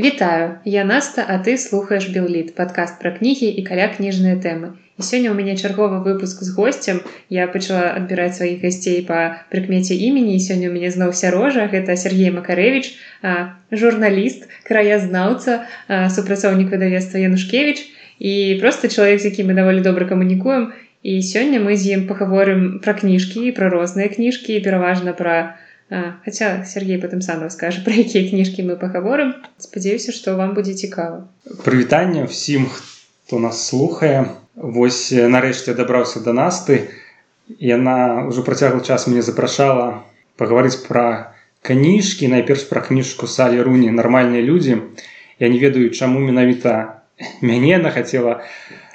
Вітаю, я Наста, а ты слухаеш Белліт, падкаст пра кнігі і каля кніжныя тэмы. І сёння ў мяне чарговы выпуск з госцем. Я пачала адбіраць сваіх гасцей па прыкмеце імені і сёння ў мяне зноў сярожа, гэта Сергей Макарэвіч, журналіст, краязнаўца, супрацоўнік выдавецтва Янушкевіч і проста чалавек, з якім мы даволі добра камунікуем. І сёння мы з ім пагаворым пра кніжкі, пра розныя кніжкі, пераважна пра, Хаця Сергей потым сам раскажа пра якія кніжкі мы пагаворым спадзяюся што вам будзе цікава прывітанне ўсім хто нас слухае Вось нарэшце дабраўся да насты яна ўжо працяглы час мне запрашала пагаварыць пра кніжкі. Найперш пра кніжку салі руні нармальныя людзі я не ведаю чаму менавіта мяне она хацела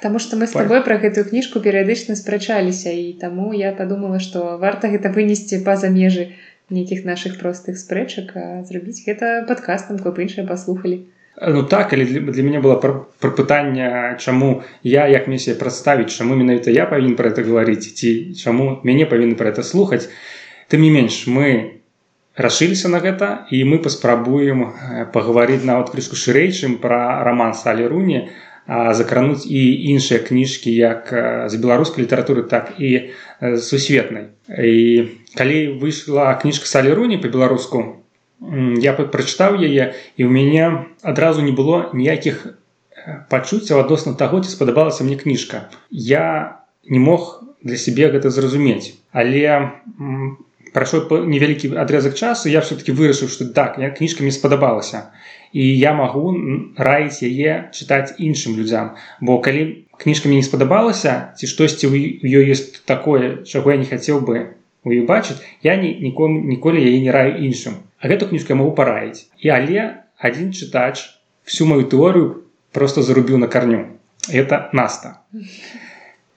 Таму што мы з табой пра гэтую кніжку перыядычна спрачаліся і таму я падумала што варта гэта вынесці па-за межы нейкіх наших простых спрэчак зрабіць гэта падкастам каб іншыя паслухалі Ну так але для, для мяне было пра, пра пытанне чаму я як мне себе прадставіць чаму менавіта я павінен про это гаварыць ці чаму мяне павінны про это слухаць тым не менш мы рашыліся на гэта і мы паспрабуем пагаварыць нават крышку шырэйчым пра роман салі руні закрануць і іншыя кніжкі як з беларускай літаратуры так і сусветнай. І калі выйшла кніжка салі руні по-беларуску я прачытаў яе і ў мяне адразу не было ніякіх пачуццяў адносна таго ці спадабалася мне кніжка. Я не мог для сябе гэта зразумець. Але прайшоў невялікі адрезак часу я все-таки вырашыў што так я кніжка мне спадабалася і я магу раіць яе чытаць іншым людзям бо калі кніжка мне не спадабалася ці штосьці ў ёй ёсць такое чаго я не хацеў бы у іх бачыць я ні, нікому ніколі яе не раю іншым а гэту кніжку я могу параіць і але адзін чытач всю мою тэорыю просто зарубіў на карню это наста.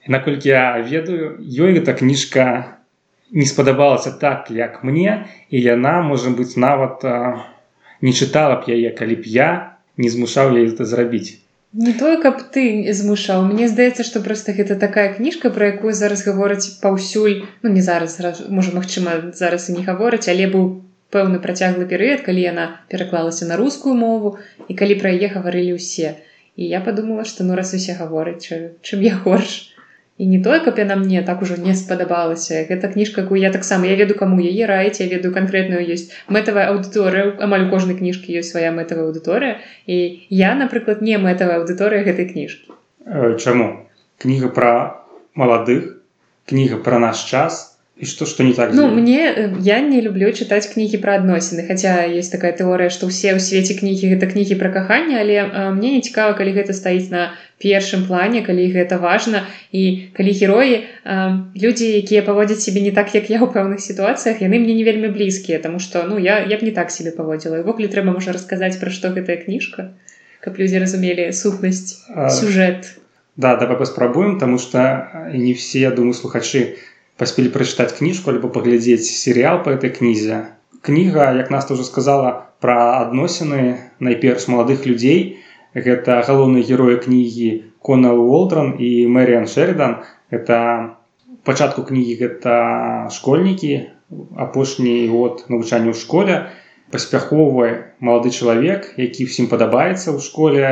Наколькі я ведаю ёй гэта кніжка не спадабалася так як мне і яна можа быць нават не чытала б яе калі б я не змушаў яе это зрабіць Не тое, каб ты змушаў. Мне здаецца, што проста гэта такая кніжка, пра якую зараз гавораць паўсюль, ну не зараз можа магчыма, зараз і не гавораць, але быў пэўны працяглы перыяд, калі яна пераклалася на рускую мову і калі пра яе гаварылі ўсе. І я падумала, што ну раз усе гавораць, чым я горш і не тое каб яна мне так ужо не спадабалася гэта кніжка якую я таксама я веду каму яе раіць я ведаю канкрэтную ёсць мэтавая аўдыторыя амаль у кожнай кніжкі ёсць свая мэтавая аўдыторыя і я напрыклад не мэтавая аўдыторыя гэтай кніжкі Чаму кніга пра маладых кніга пра наш час і што што не так ну мне э, я не люблю чытаць кнігі пра адносіны хаця есть такая тэорыя што ўсе ў свеце кнігі гэта кнігі пра каханне але а, э, мне не цікава калі гэта стаіць на першым плане калі гэта важна і калі героі а, э, людзі якія паводзяць сябе не так як я ў пэўных сітуацыях яны мне не вельмі блізкія тому что ну я я б не так себе паводзіла увогуле трэба можа расказаць пра што гэтая кніжка каб людзі разумелі сухнасць сюжэт. да давай паспрабуем тому что не все я думаю слухачы не паспелі прачытаць кніжку альбо паглядзець серыял по этой кнізе. Кніга як нас уже сказала пра адносіны найперш маладых людзей. Гэта галоўныя героі кнігі конал уолтрон і мэрыан шэридан это пачатку кнігі гэта школьнікі апошні год навучання ў школе. Паспяховы малады чалавек які ўсім падабаецца ў школе.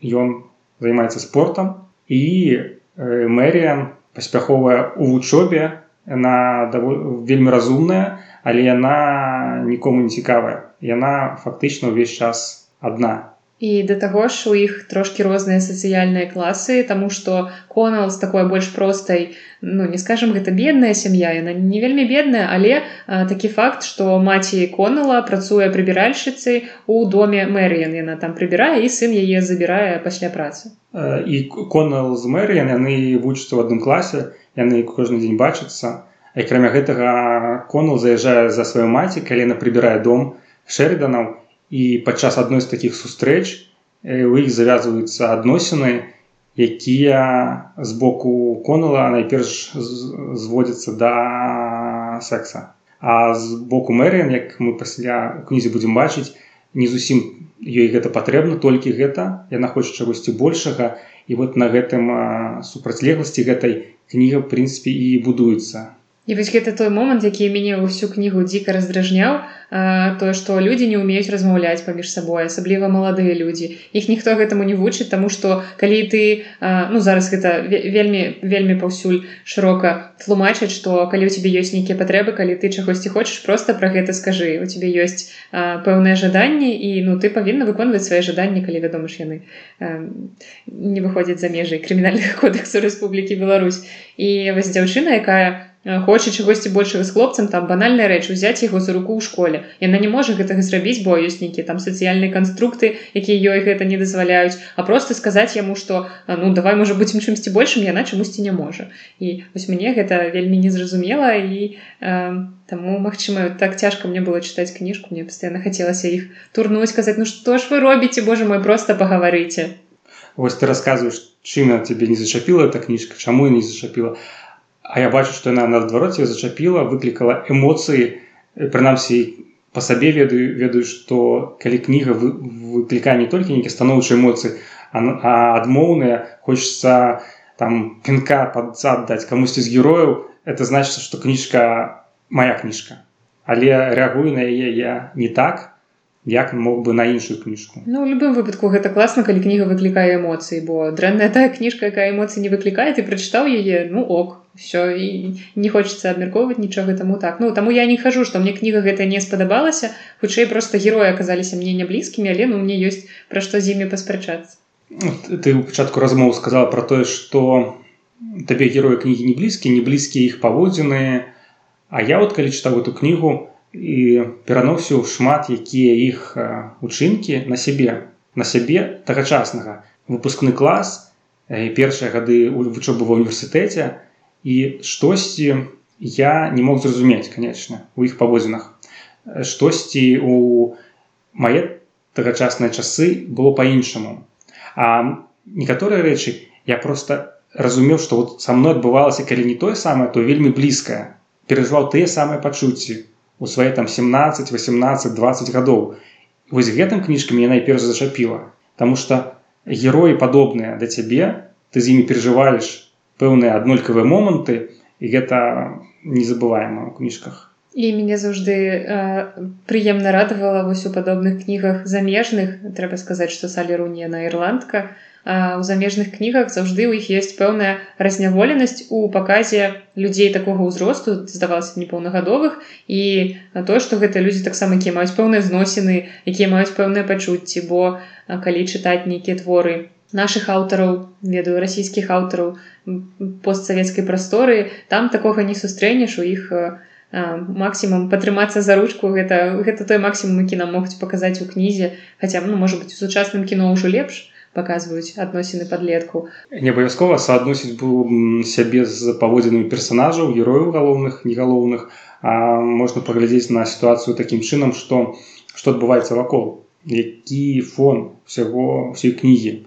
Ён займаецца спортом і мэрыан паспяховая у вучобе яна вельмі разумная але яна нікому не цікавая. Яна фактычна ўвесь час адна і да таго ж у іх трошки розныя сацыяльныя класы тому что конал з такой больш простай ну не скажем гэта бедная сям'я яна не вельмі бедная але а, такі факт что маці конала працуе прыбіральшчыцы у доме мэрыян яна там прыбірае і сын яе забірае пасля працы. І конал з мэрыян яны вучацца ў адным класе яны кожны дзень бачацца акрамя гэтага конал заязджае за сваю маці калі яна прыбірае дом шэрыданаў і падчас адной з такіх сустрэч у іх завязваюцца адносіны якія з боку конала найперш зводзяцца да секса. А з боку мэрыян як мы пасля кнізе будзем бачыць не зусім ёй гэта патрэбна толькі гэта. Яна хоча чагосьці большага і вот на гэтым супрацьлегласці гэтай кніга прынцыпе і будуецца І вось гэта той момант, які мяне ўсю кнігу дзіка раздражняў, тое, што людзі не ўмеюць размаўляць паміж сабой, асабліва маладыя людзі. Іх ніхто гэтаму не вучыць, таму што калі ты ну зараз гэта вельмі вельмі паўсюль шырока тлумачыць, што калі ў цябе ёсць нейкія патрэбы, калі ты чагосьці хочаш просто пра гэта скажы. У цябе ёсць пэўныя жаданні і ну ты павінна выконваць свае жаданні, калі вядома ж яны не выходзяць за межай крымінальных кодексу Рэспублікі Беларусь. І вось дзяўчына, якая хоча чагосьці большага з хлопцам там банальная рэч узяць яго за руку ў школе яна не можа гэтага зрабіць бо ёсць нейкія там сацыяльныя канструкты якія ёй гэта не дазваляюць. А просто сказаць яму што ну давай можа быць чымсьці большым яна чамусьці не можа. І вось мне гэта вельмі незразумела і э, Таму магчыма так цяжка мне было чытаць кніжку мне пастаянна хацелася іх турнуць казаць ну што ж вы робіце Боже мой просто пагаварыце Вось ты расказваеш чым тебе не зачапіла эта кніжка чаму не зачапіла. а А я бачу, што яна наадвароце зачапіла, выклікала эмоцыі, прынамсі па сабе ведаю, ведаю, што калі кніга выклікае не толькі нейкія станоўчыя эмоцыі, а адмоўныя, хочацца там пінка пад зад даць камусьці з герояў, это значыцца, што кніжка моя кніжка. Але рэагую на яе я не так, як мог бы на іншую кніжку Ну у любым выпадку гэта класна калі кніга выклікае эмоцыі бо дрэнная тая кніжка якая эмоцыі не выклікае ты прачытаў яе ну ок все і не хочется абмяркоўваць нічога таму так. Ну таму я не хожу что мне кніга гэта не спадабалася хутчэй просто героі аказаліся мне не блізкімі але ну мне ёсць пра што з імі паспрачацца ты ў пачатку размоў сказала про тое что табе героі кнігі не блізкі не блізкія іх паводзіны А я вот калі чытаў эту кнігу і пераносіў шмат якія іх учынкі на сябе на сябе тагачаснага. Выпускны клас і першыя гады вучобы ва універсітэце і штосьці я не мог зразумець конечно у іх паводзінах. Штосьці у мае тагачасныя часы было по-іншаму а некаторыя рэчы я просто разумеў што вот са мной адбывалася калі не тое самае то вельмі блізкае. Перажываў тыя самыя пачуцці у свае там 17 18 20 гадоў. Вось гэтым кніжкамі я найперш зачапіла. Таму что героі падобныя да цябе ты з імі перажываеш пэўныя аднолькавыя моманты і гэта незабываема ў кніжках. І мяне заўжды э, прыемна радавала вось у падобных кнігах замежных. Трэба сказаць што салеруния на ірландка. У замежных кнігах заўжды ў іх ёсць пэўная разняволенасць у паказе людзей такога ўзросту здавалася непаўнагадовых. І тое што гэта людзі таксама якія маюць пэўныя зносіны якія маюць пэўныя пачуцці бо калі чытаць нейкія творы наших аўтараў ведаю расійскіх аўтараў постсавецкай прасторы там такога не сустрэнеш у іх максімум падтрымацца за ручку. Гэта гэта той максімум які нам могуць паказаць у кнізе. Хаця ну можа быть у сучасным кіно ўжо лепш паказваюць адносіны падлетку не абавязкова суадносіць быў сябе з паводзінамі персонажаў герояў галоўных негалоўных. А можна паглядзець на сітуацыю такім чынам што што адбываецца вакол. Які фон усяго ўсей кнігі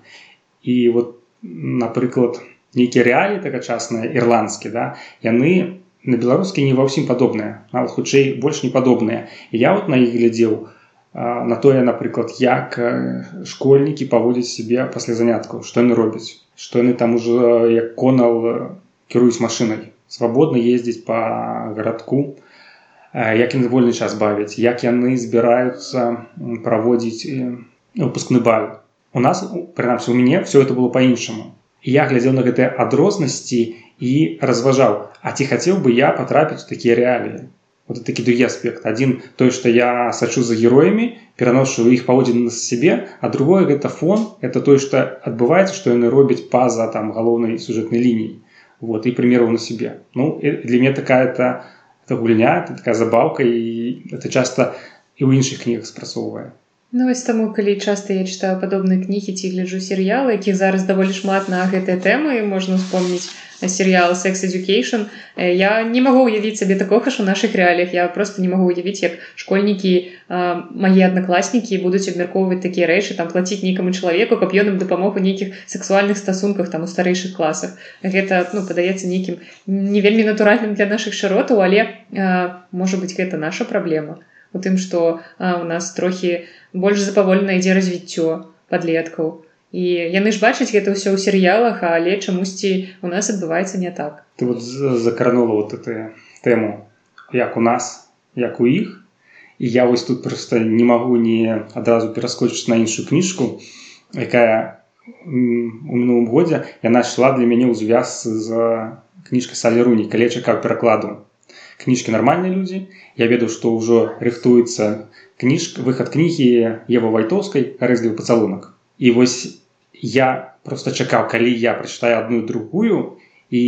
і вот напрыклад нейкія рэалі тагачасныя ірландскі да яны на беларускі не ва ўсім падобныя нават хутчэй больш не падобныя. Я вот на іх глядзеў на тое напрыклад як школьнікі паводзяць сябе пасля заняткаў што яны робяць што яны там ужо як конал кіруюць машынай. Свабодна ездзіць по гарадку як яны вольны час бавяць як яны збіраюцца праводзіць выпускны баль у нас прынамсі у мяне все это было по-іншаму я глядзеў на гэтыя адрознасці і разважаў А ці хацеў бы я патрапіць у такія рэаліі вот такі другі аспект один той что я сачу за героями пераношу іх паводзін на сябе а другое гэта фон это тое что адбываецца что яны робяць па-за там галоўнай сюжэтнай лініі вот і примеру на себе ну для меня такая это это гульня это такая забаўка і это часто і ў іншых кнігах спрацоўвае Ну, вось таму калі часта я чытаю падобныя кнігі ці гляджу серыялы якіх зараз даволі шмат на гэтыя тэмы можна успомніць серыял секс education я не магу уявіць сабе такога ж у наших рэаліях. Я просто не магу уявіць як школьнікі мае аднакласнікі будуць абмяркоўваць такія рэчы там плаціць нейкаму чалавеку каб ён ім дапамог у нейкіх сексуальных стасунках там у старэйшых класах. Гэта ну падаецца нейкім не вельмі натуральным для наших шыротаў але можа быть гэта наша праблема у тым што у нас трохі больш запавольна ідзе развіццё падлеткаў. І яны ж бачаць гэта ўсё ў серыялах але чамусьці у нас адбываецца не так. Ты вот закранула вот это тэму як у нас як у іх. І я вось тут просто не магу не адразу пераскочыць на іншую кніжку якая у мінулым годзе яна шла для мяне ў звяз з кніжкай салеруні калі чакаў перакладу кніжкі нармальныя людзі я ведаю што ўжо рыхтуецца кніжка выхад кнігі ева вайтоўскай рэзлівы пацалунак і вось я просто чакаў калі я прачытаю одну другую і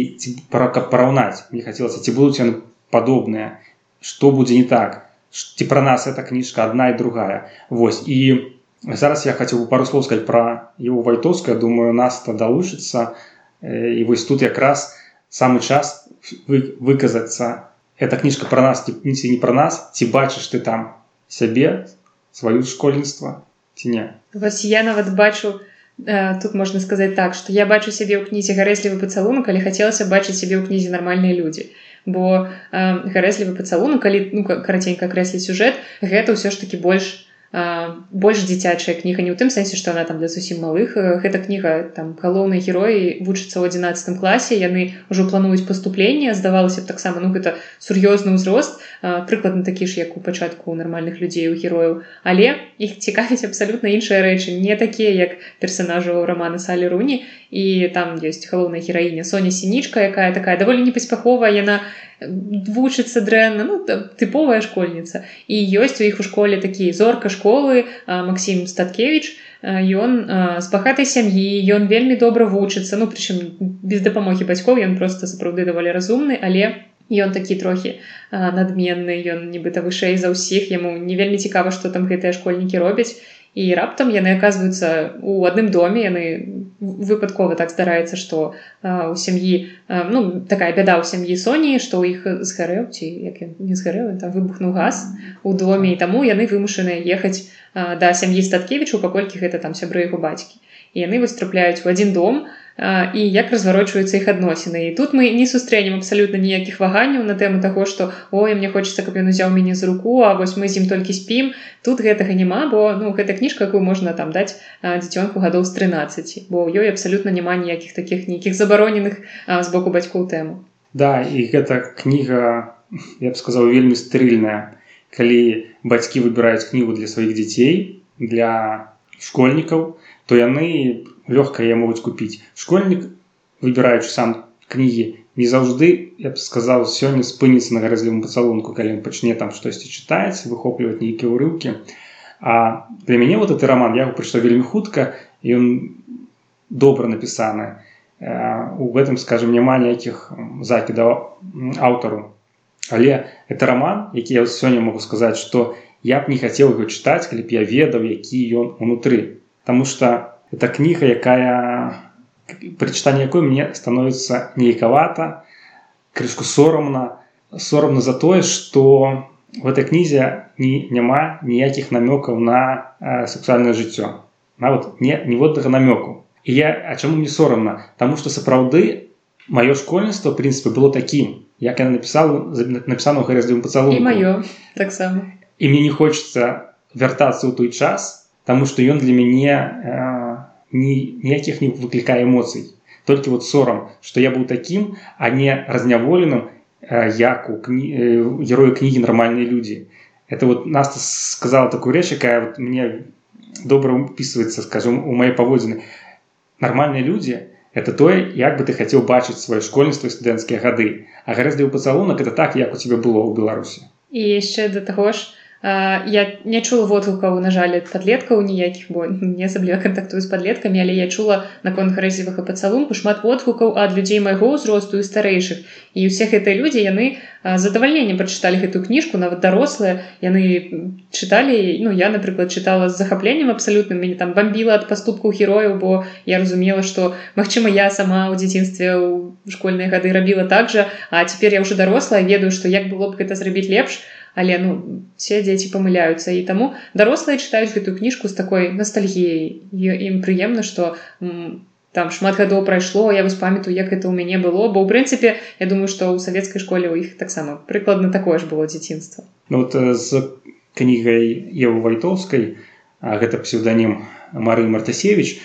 пара каб параўнаць мне хацелася ці будуць яны падобныя што будзе не так? Ці пра нас эта кніжка одна і другая. Вось і зараз я хацеў пару слоў сказать пра его вайтоўская думаю нас то далучыцца і вось тут якраз самы час вы, выказацца эта кніжка пра нас ці не пра нас ці бачыш ты там сябе сваю школьніцтва ці не. Вось я нават бачу тут можна сказаць так што я бачу сябе ў кнізе гарэзлівы пацалунак калі хацелася бачыць сябе ў кнізе нармальныя людзі бо э, гарэзлівы пацалунак калі ну караценька крэсліць сюжэт гэта ўсё ж такі больш больш дзіцячая кніга не ў тым сэнсе што она там для зусім малых. Гэта кніга там галоўныя героі вучацца ў 11 класе яны ўжо плануюць паступленне здавалася б таксама ну гэта сур'ёзны ўзрост прыкладна такі ж як у пачатку нармальных людзей у герояў але іх цікавіць абсалютна іншыя рэчы не такія як персонажаў рамана салі руні і там ёсць галоўная гераіня Соня сінічка якая такая даволі непаспяховая яна вучыцца дрэнна ну тыповая школьніца і ёсць у іх у школе такі зорка школы Масім статкевич ён з багатай сям'і ён вельмі добра вучыцца ну прычым без дапамогі бацькоў ён просто сапраўды даволі разумны але ён такі трохі надменны ён нібыта вышэй за ўсіх яму не вельмі цікава што там гэтыя школьнікі робяць і раптам яны аказваюцца у адным доме яны выпадкова так здараецца што у сям'і ну такая бяда ў сям'і соні што ў іх згарэў ці як не згарэў там выбухнуў газ у доме і таму яны вымушаныя ехаць да сям'і статкевічу паколькі гэта там сябры яго бацькі. І яны вось трапляюць у адзін дом а і як разварочваюцца іх адносіны і тут мы не сустрэнем абсалютна ніякіх ваганняў на тэму таго што ой мне хочется каб ён узяў мяне за руку А вось мы з ім толькі спім тут гэтага няма бо ну гэта кніжка якую можна там даць дзіцёнку гадоў з 13 бо ў ёй абсалютна няма ніякіх таких нейкіх забароненых з боку бацькоў тэму. Да і гэта кніга я б сказаў вельмі стрыльная калі бацькі выбіраюць кнігу для сваіх дзяцей для школьнікаў то яны лёгка я могуць купіць школьнік выбіраючы сам кнігі не заўжды я б сказаў сёння спыніцца на гарэзлівым пацалунку калі ён пачне там штосьці чытаць выхопліваць нейкія ўрыўкі А для мяне вот этот роман я прыйшла вельмі хутка ён добра напісаны у гэтым скажем няма ніякіх закідаў аўтару але это роман які я сёння могу сказаць что я б не хацеў его чытаць калі б я ведаў які ён унутры Таму что это кніга якая прычытанне якой мне становіцца нейкавата крышку сорамна сорамна за тое что в этой кнізе не няма ніякіх намёкаў на э, сексуальное жыццё. Нават не ніводнага намёку і я а чаму не сорамна Таму что сапраўды маё школьніцтва прынцыпе было такім як я напісала напісана гарэзлівым пацалу маё таксама. І мне не хочется вяртацца ў той час Таму што ён для мяне э, ні, ніякіх не выклікае эмоцый толькі вот сорам что я быў таким а не разняволеным э, як у кні... э, герою кнігі нармальныя людзі это вот нас сказала такую рэч якая вот мне добра упісваецца скажем у моей паводзіны нармальныя людзі это тое як бы ты хацеў бачыць сваё школьніцтва студэнцкія гады а гарэзлівы пацалунак это так як у тебе было ў беларусі і яшчэ да таго ж я не чула водгукаў на жаль падлеткаў ніякіх бо не асабліва кантактую з падлеткамі але я чула наконт гарэзівага пацалунку шмат водгукаў ад людзей майго ўзросту і старэйшых і ўсе гэтыя людзі яны задавальненнем прачыталі гэтую кніжку нават дарослыя яны чыталі ну я напрыклад чытала з захапленнем абсалютным мяне там бомбіла ад паступку герояў бо я разумела што Мачыма я сама ў дзяцінстве ў школьныя гады рабіла так жа а цяпер я ўжо дарослая ведаю што як было б гэта зрабіць лепш то але ну все дзеці памыляюцца і таму дарослыя чытаюць гэтую кніжку з такой ностальгіяй ім прыемна что там шмат гадоў прайшло я вось памятаю як это ў мяне было. Бо ў прынцыпе я думаю что ў савецкай школе у іх таксама прыкладна такое ж было дзяцінства ну, вот з кнігай еву вайтоўскай гэта псевданім мары мартасевич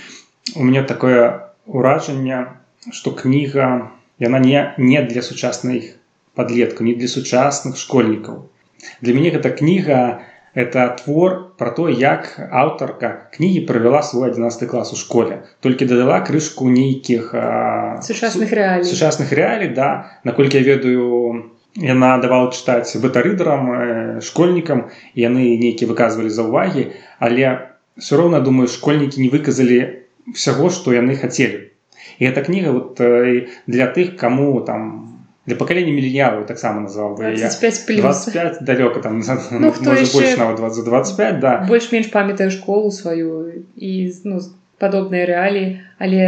у меня такое ўражанне что кніга яна не не для сучаснай подлеткаў не для сучасных школьнікаў для мяне гэта кніга это твор про то як аўтарка кнігі правяла свой 11 клас у школе. Толькі дадала крышку нейкіх сучасных рэалій сучасных рэалій да. Наколькі я ведаю яна давала чытаць бытарыдарам школьнікам яны нейкія выказвалі за ўвагі але все роўна думаю школьнікі не выказалі всяго што яны хацелі і эта кніга вот для тых кому там для пакалення мільяру таксама назваў бы 25 25 далёка там ну, хто больш нават 20 25 да. Больш-менш памятаю школу сваю і ну, падобныя рэаліі але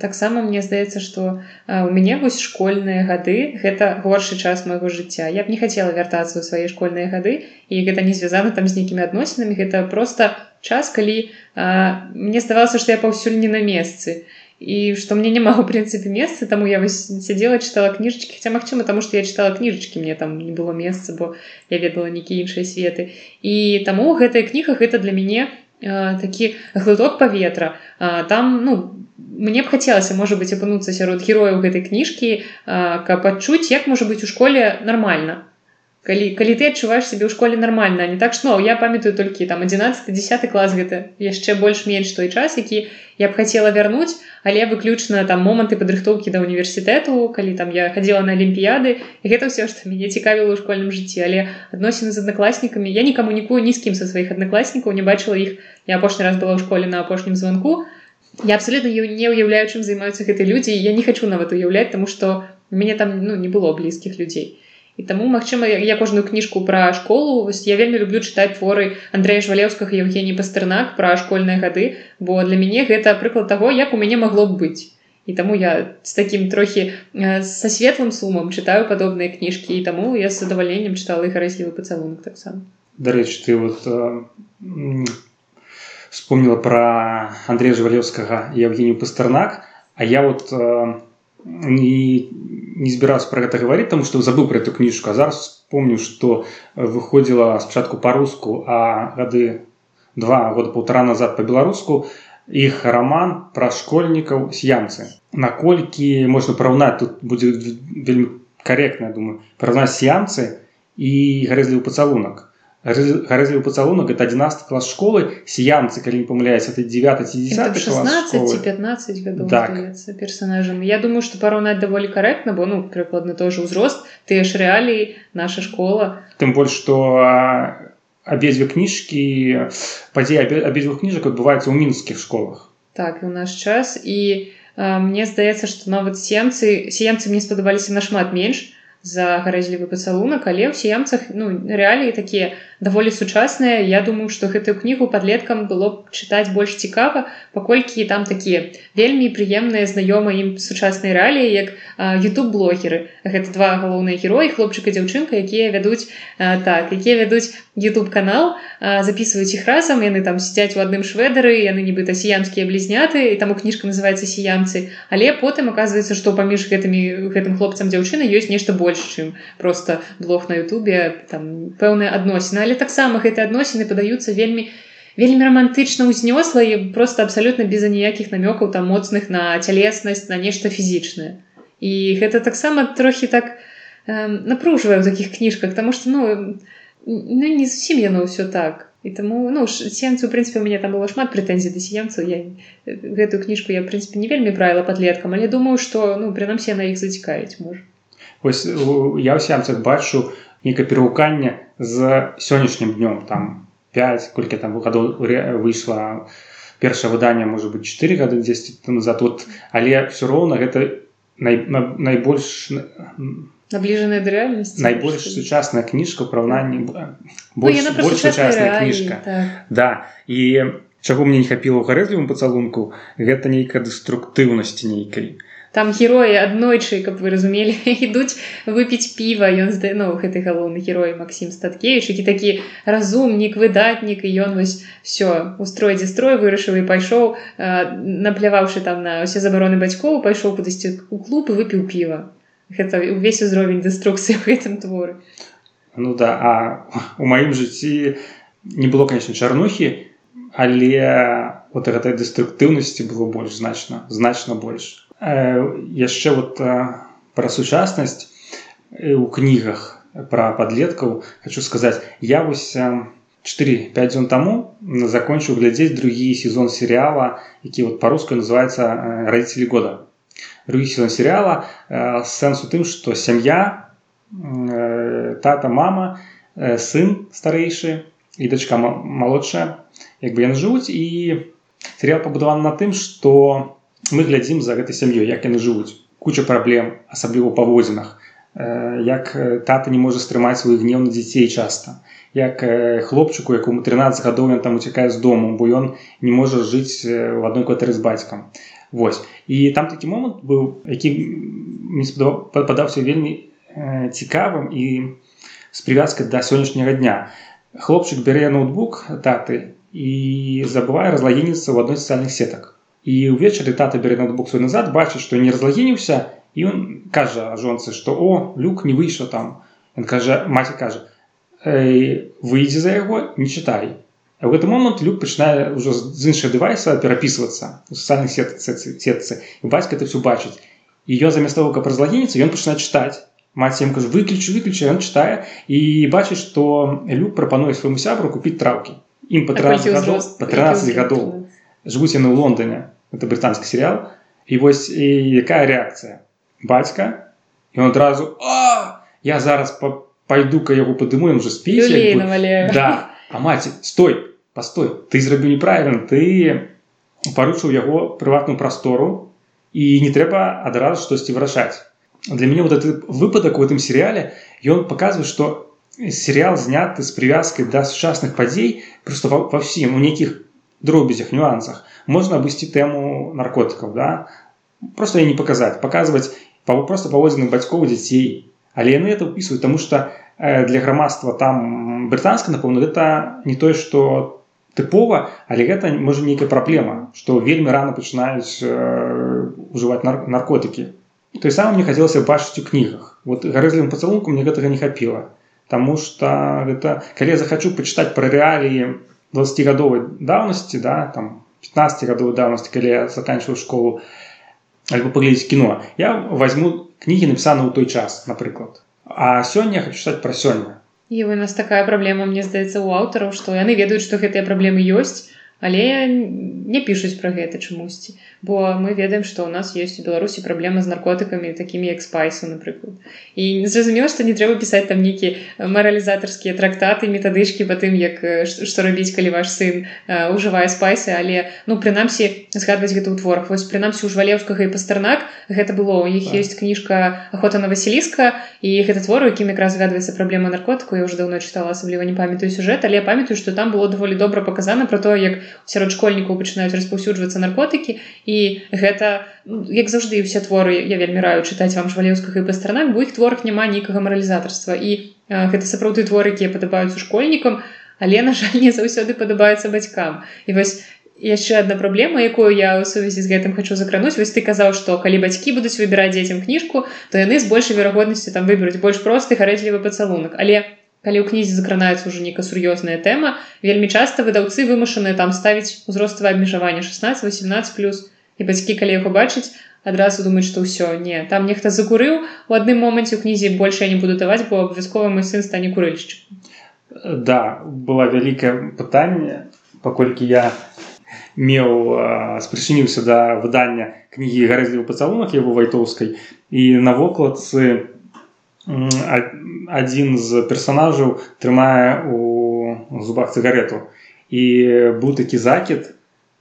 таксама мне здаецца што у мяне вось школьныя гады гэта горшы час майго жыцця я б не хацела вяртацца ў свае школьныя гады і гэта не звязана там з нейкімі адносінамі гэта просто час калі а, мне здавалася што я паўсюль не на месцы і і што мне няма у прынцыпе месца таму я сядзела чытала кніжачкі хаця магчыма таму што я чытала кніжачкі мне там не было месца бо я ведала нейкія іншыя светы. І таму гэтая кніга гэта для мяне э, такі глыток паветра э, там ну мне б хацелася можа быць апынуцца сярод герояў гэтай кніжкі э, каб адчуць як можа быць у школе нармальна калі калі ты адчуваеш сябе ў школе нармальна не так што я памятаю толькі там 11 10 клас гэта яшчэ больш-менш той час які я б хацела вярнуць але выключна там моманты падрыхтоўкі да універсітэту калі там я хадзіла на алімпіяды гэта ўсё што мяне цікавіла ў школьным жыцці але адносіны з аднакласнікамі я не камунікую ні з кім са сваіх аднакласнікаў не бачыла іх я апошні раз была ў школе на апошнім званку я абсолютно не ўяўляю чым займаюцца гэты людзі я не хочу нават уяўляць тому што мяне там ну не было блізкіх людзей і таму магчыма я кожную кніжку пра школу вось я вельмі люблю чытаць творы Андрэя жвалеўскага Евгений пастырнак пра школьныя гады бо для мяне гэта прыклад таго як у мяне магло б быць. І таму я з такім трохі са светлым сумам чытаю падобныя кніжкі і таму я з задавальненнем чытала і гарэзлівы пацалунак таксама. Дарэч ты вот э, вспомнила про Андрея жвалеўскага Евгению пастырнак а я вот э, не, не збіраўся про гэта гаварыць тому что забыл про эту кніжку а зараз помню что выходзіла спачатку по-руску а гады два года полтора назад по-беларуску іх роман про школьнікаў сямцы наколькі можна параўнаць тут будзе вельмі корректно думаю параўнаць сямцы і гарэзлівы пацалунак гарэзлівы пацалунак это 11 клас школы? Сіянцы калі не памыляюсь это 9 16 15 гадоў так. персонажам я думаю что параўнаць даволі карэктна бо ну прыкладна тоже ўзрост тыя ж рэаліі наша школа. Тым больш что абедзве кніжкі падзеі абедзвюх кніжак адбываецца ў мінскіх школах. Так і у наш час. І а, мне здаецца что нават семцы сіянцы мне спадабаліся нашмат менш за гарэзлівы пацалунак але ў сіямцах ну рэаліі такія даволі сучасныя. Я думаю што гэтую кнігу падлеткам было б чытаць больш цікава паколькі там такія вельмі прыемныя знаёмыя ім сучаснай рэаліі як youtube блогеры гэта два галоўныя героі хлопчыка дзяўчынка якія вядуць так якія вядуць youtube канал записываюць іх разам яны там сядзяць у адным шведары яны нібыта сіямскія блізняты і таму кніжка называется сіямцы але потым оказывается што паміж гэтымі гэтым хлопцам дзяўчыны ёсць нешта больш чым просто блог на Ютубе там пэўныя адносіны але таксама гэтыя адносіны падаюцца вельмі вельмі романтычна ўзнёсла і просто абсалютна без аніякіх намёкаў там моцных на цялеснасць на нешта фізічнае і гэта таксама трохі так э, напружвае ў такіх кніжках тому что ну ну не зусім яно ўсё так. І таму ну сенцу у прынпе у мяне там было шмат прэтэнзій да сіемцаў я гэтую кніжку я прынпе не вельмі правіла падлеткам але думаю что ну прынамсі на іх зацікавіць можа Вось я ў сямцах бачу некае перагуканне з сённяшнім днём там 5 колькі там гадоў выйшла першае выданне можа быть 4 гады 10 назад. Вот але все роўна гэта най, на, найбольш набліжаная да рэальнасці найбольш сучасная кніжка параўнанні больш, ну, больш сучасная кніжка так. да. І чаго мне не хапіла ў гарэзлівым пацалунку гэта нейкая дэструктыўнасці нейкай там героі аднойчы каб вы разумелі ідуць выпіць піва ён зда ну гэты галоўны герой Масім статкевич які такі разумнік выдатнік і ён вось все устрой дзе строй вырашыў і пайшоў напляваўшы там на ўсе забароны бацькоў пайшоў кудысьці у клуб і выпіў піва гэта увесь узровень дэструкцыі в гэтым творы ну да а у маім жыцці не было конечно чарнухі але вот гэтай дэструктыўнасці было больш значна значна больш яшчэ вот пра сучаснасць у кнігах про подлеткаў хочу сказаць я вось 4-5 дзён таму закончыў глядзець другі сезон серыяла які вот по-руску называется родители года другі сезон серыяла сэнс у тым что сям'я тата мама сын старэйшы і дачка малодшая як бы яны жывуць і серыял пабудаваны на тым что мы глядзім за гэтай сям'ёй як яны жывуць. Куча праблем асабліва ў паводзінах. Як тата не можа стрымаць свой гнеў на дзяцей часта. Як хлопчыку якому 13 гадоў ён там уцякае з дому бо ён не можа жыць в адной кватэры з бацькам. Вось. І там такі момант быў які мне падаўся вельмі цікавым і з прывязкай да сённяшняга дня. Хлопчык бярэ ноутбук таты і забывае разлагеніцца ў адной сацыяльных сетак і ўвечары тата бярэ ноутбук свой назад бачыць што не разлагеніўся і ён кажа жонцы што о люк не выйшаў там ён кажа маці кажа выйдзе за яго не чытай в гэты момант люк пачынае ўжо з іншых дэвайса перапісвацца у сацыяльных сетцы і бацька это все бачыць. І ён замест того каб разлагеніцца ён пачынае чытаць. Маці ім кажу выключу выключу ён чытае і бачыць што люк прапануе свайму сябру купіць траўкі. Ім па 13 па 13 гадоў жывуць яны ў Лондоне это брытанскі серыял і вось і якая рэакцыя бацька і он адразу а я зараз пайду-ка яго падымуем уже спіць да. а маці стой постой ты зрабіў неправільна ты парушыў яго прыватную прастору і не трэба адразу штосьці вырашаць для мяне вот этот выпадак у гэтым серыяле ён паказвае што серыял зняты з прывязкай да сучасных падзей просто ва, ва ўсім у нейкіх дробязях нюансах. Можна абысці тэму наркотыкаў да? Просто я не паказаць паказваць просто паводзіны бацькоў дзяцей але яны это ўпісваюць тому что для грамадства там брытанска напэўна гэта не тое что тыпова але гэта можа нейкая праблема что вельмі рано пачынаюць ужываць нар наркотыкі той сам мне хацелася бачыць у кнігах вот гарэзлівым пацалунку мне гэтага не хапіла Таму что гэта калі я захачу пачытаць пра рэаліі 20гадовай даўнасці да там 15 гадовой даўнасці калі я заканчиваю школу альбо паглядзець кіно я возьму кнігі напісаны ў той час напрыклад а сёння хочу чытаць пра сёння і у нас такая праблема мне здаецца у аўтараў што яны ведаюць што гэтыя праблемы ёсць але не пішуць пра гэта чамусьці бо мы ведаем што ў нас ёсць у беларусі праблема з наркотыкамі такімі як спайсы напрыклад. І зразумела што не трэба пісаць там нейкі маралізатарскія трактаты метадычкі па тым як што рабіць калі ваш сын ужывае спайсы але ну прынамсі згадваць гэта ў творах. Вось прынамсі у жвалеўскага і пастарнак гэта было у іх так. ёсць кніжка ахота на васіліска і гэта твору якім якраз згадваецца праблема наркотыку. Я уже даўно чытала асабліва не памятаю сюжэт але памятаю што там было даволі добра паказана про то як сярод школьнікаў пачынаюць распаўсюджвацца наркотыкі і гэта ну, як заўжды усе творы я вельмі раю чытаць вам жвалеўскага і па сторонах бо іх творах няма нейкага маралізатарства і гэта сапраўды творы якія падабаюцца школьнікам але на жаль не заўсёды падабаецца бацькам. І вось яшчэ одна праблема якую я ў сувязі з гэтым хочу закрануць. Вось ты казаў што калі бацькі будуць выбіраць дзецям кніжку то яны з большай верагоднасцю там выберуць больш просты гарэзлівы пацалунак. Але у кнізе закранаецца ўжо нейка сур'ёзная тэма вельмі часта выдаўцы вымушаныя там ставіць узроставае абмежаванне 16 18 плюс і бацькі калі яго бачыць адразу думаюць што ўсё не там нехта закурыў у адным моманце ў кнізе больше я не буду даваць бо абавязкова мой сын стане курыльшчык да была вялікае пытанне паколькі я меў спрычыніўся да выдання кнігі гарэзлівы пацалунак его вайтоўскай. І на вокладцы адзін з персонажаў трымае у зубах цыгарету. І быў такі закід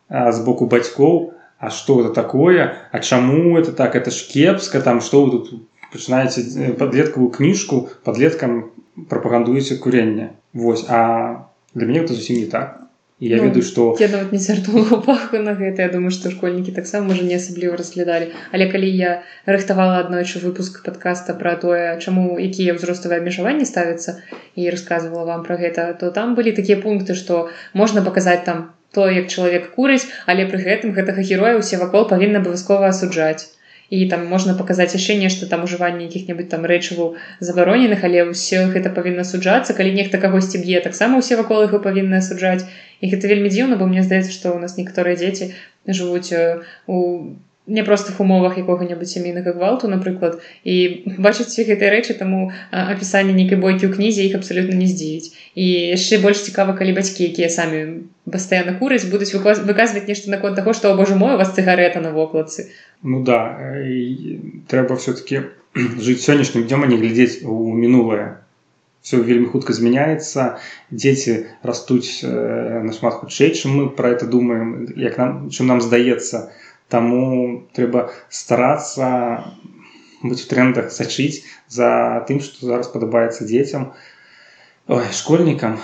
з боку бацькоў А что это такое? А чаму это так? Это ж кепска там что вы тут пачынаеце подлеткавую кніжку подлеткам прапагандуеце курення Вось а для мяне это зусім не так. І я ну, ведаю што я нават не сяртула паху на гэта Я думаю што школьнікі таксама можа не асабліва разглядалі але калі я рыхтавала аднойчы выпуск падкаста пра тое чаму якія ўзроставыя абмежаванні ставяцца і рассказывала вам пра гэта то там былі такія пункты што можна паказаць там то як чалавек курыць але пры гэтым гэтага героя усе вакол павінна абавязкова асуджаць. І там можна паказаць яшчэ нешта там ужыванне якіх-небудзь там рэчываў забароненых але ўсё гэта павінна суджацца калі нехта кагосьці б'е таксама ўсе вакол яго павінны асуджаць. І гэта вельмі дзіўна бо мне здаецца што ў нас некаторыя дзеці жывуць у няпростых умовах якога-небудзь сямейнага гвалту напрыклад і бачыць гэтыя рэчы таму апісанне нейкай бойкі ў кнізе іх абсалютна не здзівіць і яшчэ больш цікава калі бацькі якія самі пастаянна кураць будуць выказваць нешта наконт таго што божа мой у вас цыгарэта на вокладцы ну да трэба все-таки жыць сённяшнім днём а не глядзець у мінулае все вельмі хутка змяняецца дзеці растуць нашмат хутчэй чым мы про это думаем як нам чым нам здаецца. то Таму трэба старацца быць у трендах сачыць за тым, што зараз падабаецца дзецям Ой, школьнікам.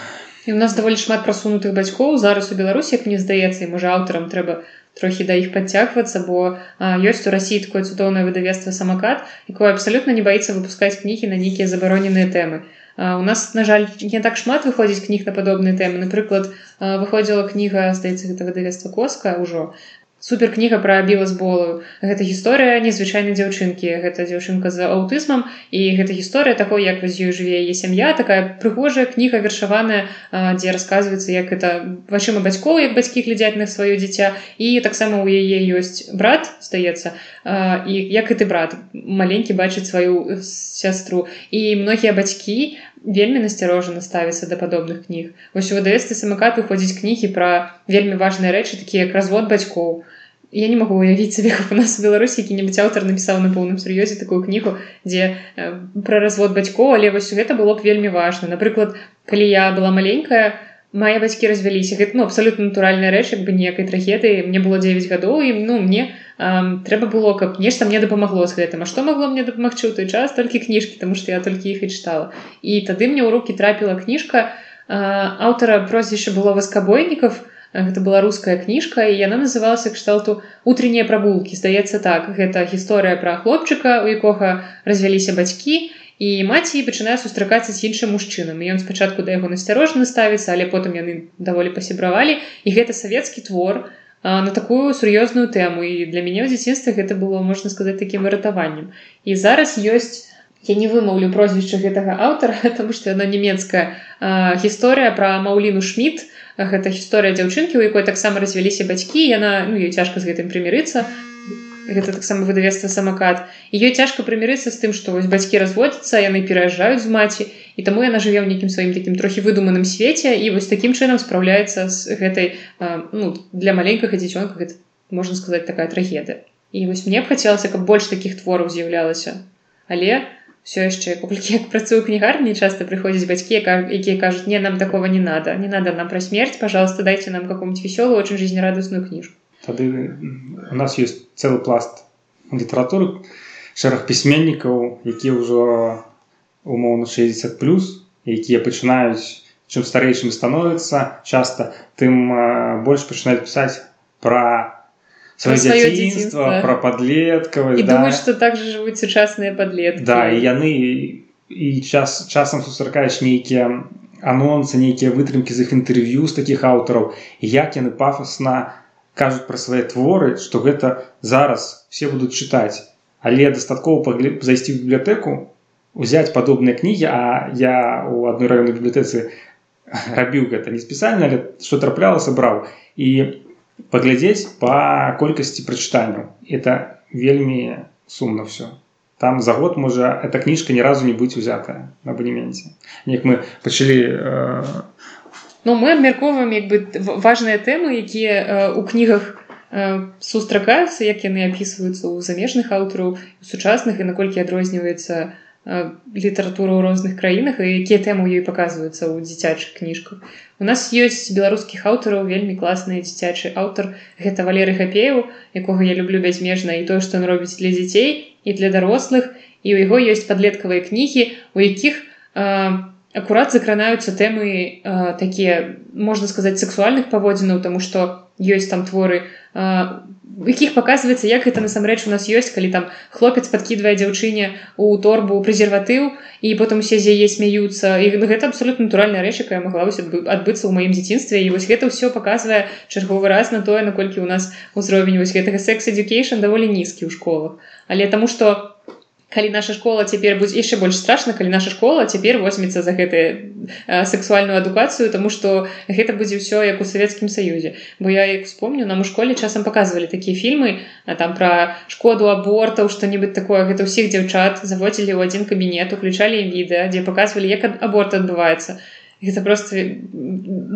І у нас даволі шмат прасунутых бацькоў зараз у Беларусі, як мне здаецца, і можа аўтарам трэба трохі да іх падцягвацца, бо а, ёсць у рассіі такое цудоўнае выдавецтва самакат, якое абсалютна не баіцца выпускаць кнігі на нейкія забароненыя тэмы. А, у нас, на жаль, не так шмат выходзіць кніг на падобныя тэмы. Напрыклад, выходзіла кніга здаецца гэта выдавецтва коска ўжо супер кніга пра біласболу гэта гісторыя незвычайнай дзяўчынкі. Гэта дзяўчынка з аўтызмам і гэта гісторыя такой як з ёй жыве яе сям'я такая прыгожая кніга вершаваная дзе расказваецца як это вашыма бацькоў як бацькі глядзяць на сваё дзіця. І таксама ў яе ёсць брат здаецца і як гэты брат маленькі бачыць сваю сястру і многія бацькі вельмі насцярожана ставіцца да падобных кніг вось у выдавецтве самакат выходзіць кнігі пра вельмі важныя рэчы такія як развод бацькоў я не могу уявіць сабе у нас у беларусі які-небудзь аўтар напісаў на поўным сур'ёзе такую кнігу дзе э, пра развод бацькоў але вось гэта было б вельмі важна напрыклад калі я была маленькая мае бацькі развяліся гэта ну абсалютна натуральная рэч як бы ніякай трагедыі мне было 9 гадоў і ну мне э, трэба было каб нешта мне дапамагло з гэтым А што магло мне дапамагчы ў той час толькі кніжкі тому што я толькі іх і чытала і тады мне ў руки трапіла кніжка э, аўтара прозвішча было васкабойніков і гэта была руская кніжка і яна называлася кшталту утреннія прабулкі здаецца так. Гэта гісторыя пра хлопчыка у якога развяліся бацькі і маці пачынае сустракацца з іншым мужчынам. Ён спачатку да яго насцярожна ставіцца але потым яны даволі пасябравалі. І гэта савецкі твор на такую сур'ёзную тэму. І для мяне ў дзяцінстве гэта было можна сказаць такім выратаваннем і зараз ёсць я не вымаўлю прозвішча гэтага аўтара тому что яно нямецкая гісторыя пра маўліну шмидт гэта гісторыя дзяўчынкі у якой таксама развяліся бацькі. Яна ну ёй цяжка з гэтым прымірыцца гэта таксама выдавецтва самакат і ёй цяжка прымірыцца з тым што вось бацькі разводзяцца яны пераязджаюць з маці і таму яна жыве ў нейкім сваім такім трохі выдуманым свеце і вось такім чынам спраўляецца з гэтай ну, для маленькага дзіцёнка гэта можна сказаць такая трагедыя і вось мне б хацелася каб больш такіх твораў з'яўлялася але все яшчэ колькі як працую кнігарні часто прыходзяць бацькі якія кажуць не нам такого не надо. Не надо нам пра смерть пожалуйста дайте нам какую-нибудь веселую очень жизнерадостную кніжку тады у нас есть целый пласт літаратуры шэраг пісьменнікаў якія ўжо умоўна 60 плюс якія пачынаюць чым старэйшым становіцца часто тым больш пачынаюць пісаць про сваё дзяцінства пра падлеткавасць да. думаю што так жа жывуць сучасныя падлеткі. Да і яны і час часам сустракаеш нейкія анонсы нейкія вытрымкі з іх інтэрв'ю з такіх аўтараў. Як яны пафасна кажуць пра свае творы што гэта зараз все будуць чытаць але дастаткова зайсці в бібліятэку узяць падобныя кнігі а я у адной раённай бібліятэцы рабіў гэта не спецыяльна але што траплялася браў і паглядзець по колькасці прачытанняў это вельмі сумна все там за год можа эта кніжка ні разу не будь узятая на абонеменце неяк мы пачалі э... ну мы абмярковваем як бы важныя тэмы якія э, у кнігах э, сустракаюцца як яны апісваюцца ў замежных аўтараў сучасных і наколькі адрозніваецца у літаратуру ў розных краінах і якія тэмы ёй паказваюцца ў дзіцячых кніжках. У нас ёсць беларускіх аўтараў вельмі класны дзіцячы аўтар гэта валеры хапеў, якога я люблю бязмежна і тое, што ён робіць для дзяцей і для дарослых і ў яго ёсць падлеткавыя кнігі, у якіх акурат закранаюцца тэмы а, такія можна сказаць сексуальных паводзінаў, таму што ёсць там творы якіх паказваецца як гэта насамрэч у нас ёсць калі там хлопец падкідвае дзяўчыне у торбу прэзерватыў і потым усе з яе смяюцца і гэта абсолютно натуральная рэч якая могла адбыцца ў маім дзяцінстве і вось гэта ўсё паказвае чарговы раз на тое наколькі у нас узровень вось гэтага секс-эдукейшн даволі нізкі ў школах але таму што калі наша школа цяпер будзе яшчэ больш страшна калі наша школа цяпер возьмецца за гэтые сексуальную адукацыю тому что гэта будзе ўсё як у савецкім саюзе бо я як вспомню нам у школе часам показывалі такія фільмы а там про шкоду абортаў что-нибудь такое гэта ўсіх дзяўчат заводзілі ў адзін кабінет уключалі ім відэа дзе показывалі як аборт адбываецца гэта просто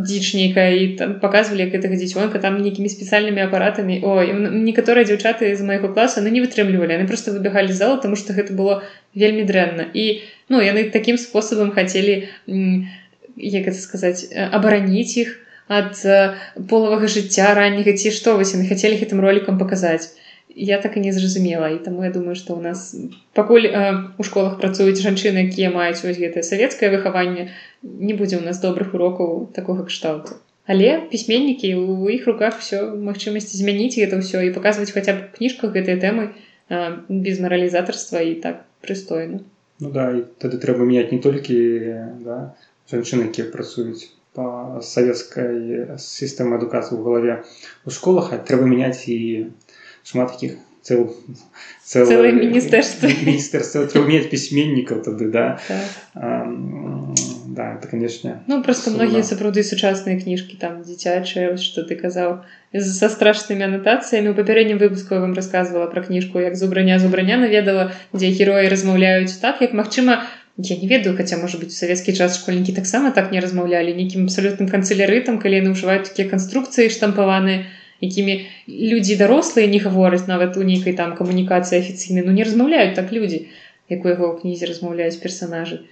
дзіч нейкая і там показывалі як гэтага дзіцёнка там нейкімі спецыяльнымі апаратамі о некаторыя дзяўчаты з майго класа ну не вытрымлівалі яны просто выбегалі зала тому что гэта было вельмі дрэнна і ну яны такім спосабам хацелі як это сказаць абараніць іх ад полавага жыцця ранняга ці што вось яны хацелі гэтым ролікам паказаць я так і не зразумела. І таму я думаю што ў нас пакуль э, у школах працуюць жанчыны якія маюць вось гэтае савецкае выхаванне не будзе ў нас добрых урокаў такога кшталту але пісьменнікі у іх руках все магчымасці змяніць гэта ўсё і паказваць хаця б кніжках гэтай тэмы э, без маралізатарства і так прыстойна Ну да і тады трэба мяняць не толькі да, жанчыны якія працуюць по савецкай сістэмы адукацыі ў галаве у школах трэба мяняць і шмат таких цел, цел, целое министерство. Министерство уметь письменников тогда, да. Так. А, да, это, конечно. Ну, просто сумно. многие сапраўды сучасныя кніжкі там дзіцячыя, што ты казаў са страшнымі анатацыямі у папярэднім выпуску я вам рассказывала пра кніжку як зубраня зубраня наведала дзе героі размаўляюць так як магчыма я не ведаю хаця можа быть у савецкі час школьнікі таксама так не размаўлялі нейкім абсалютным канцелярытам калі яны ўжываюць такія канструкцыі штампаваныя якімі людзі дарослыя не гавораць нават у нейкай там камунікацыі афіцыйнай ну не размаўляюць так людзі як у яго ў кнізе размаўляюць персонажы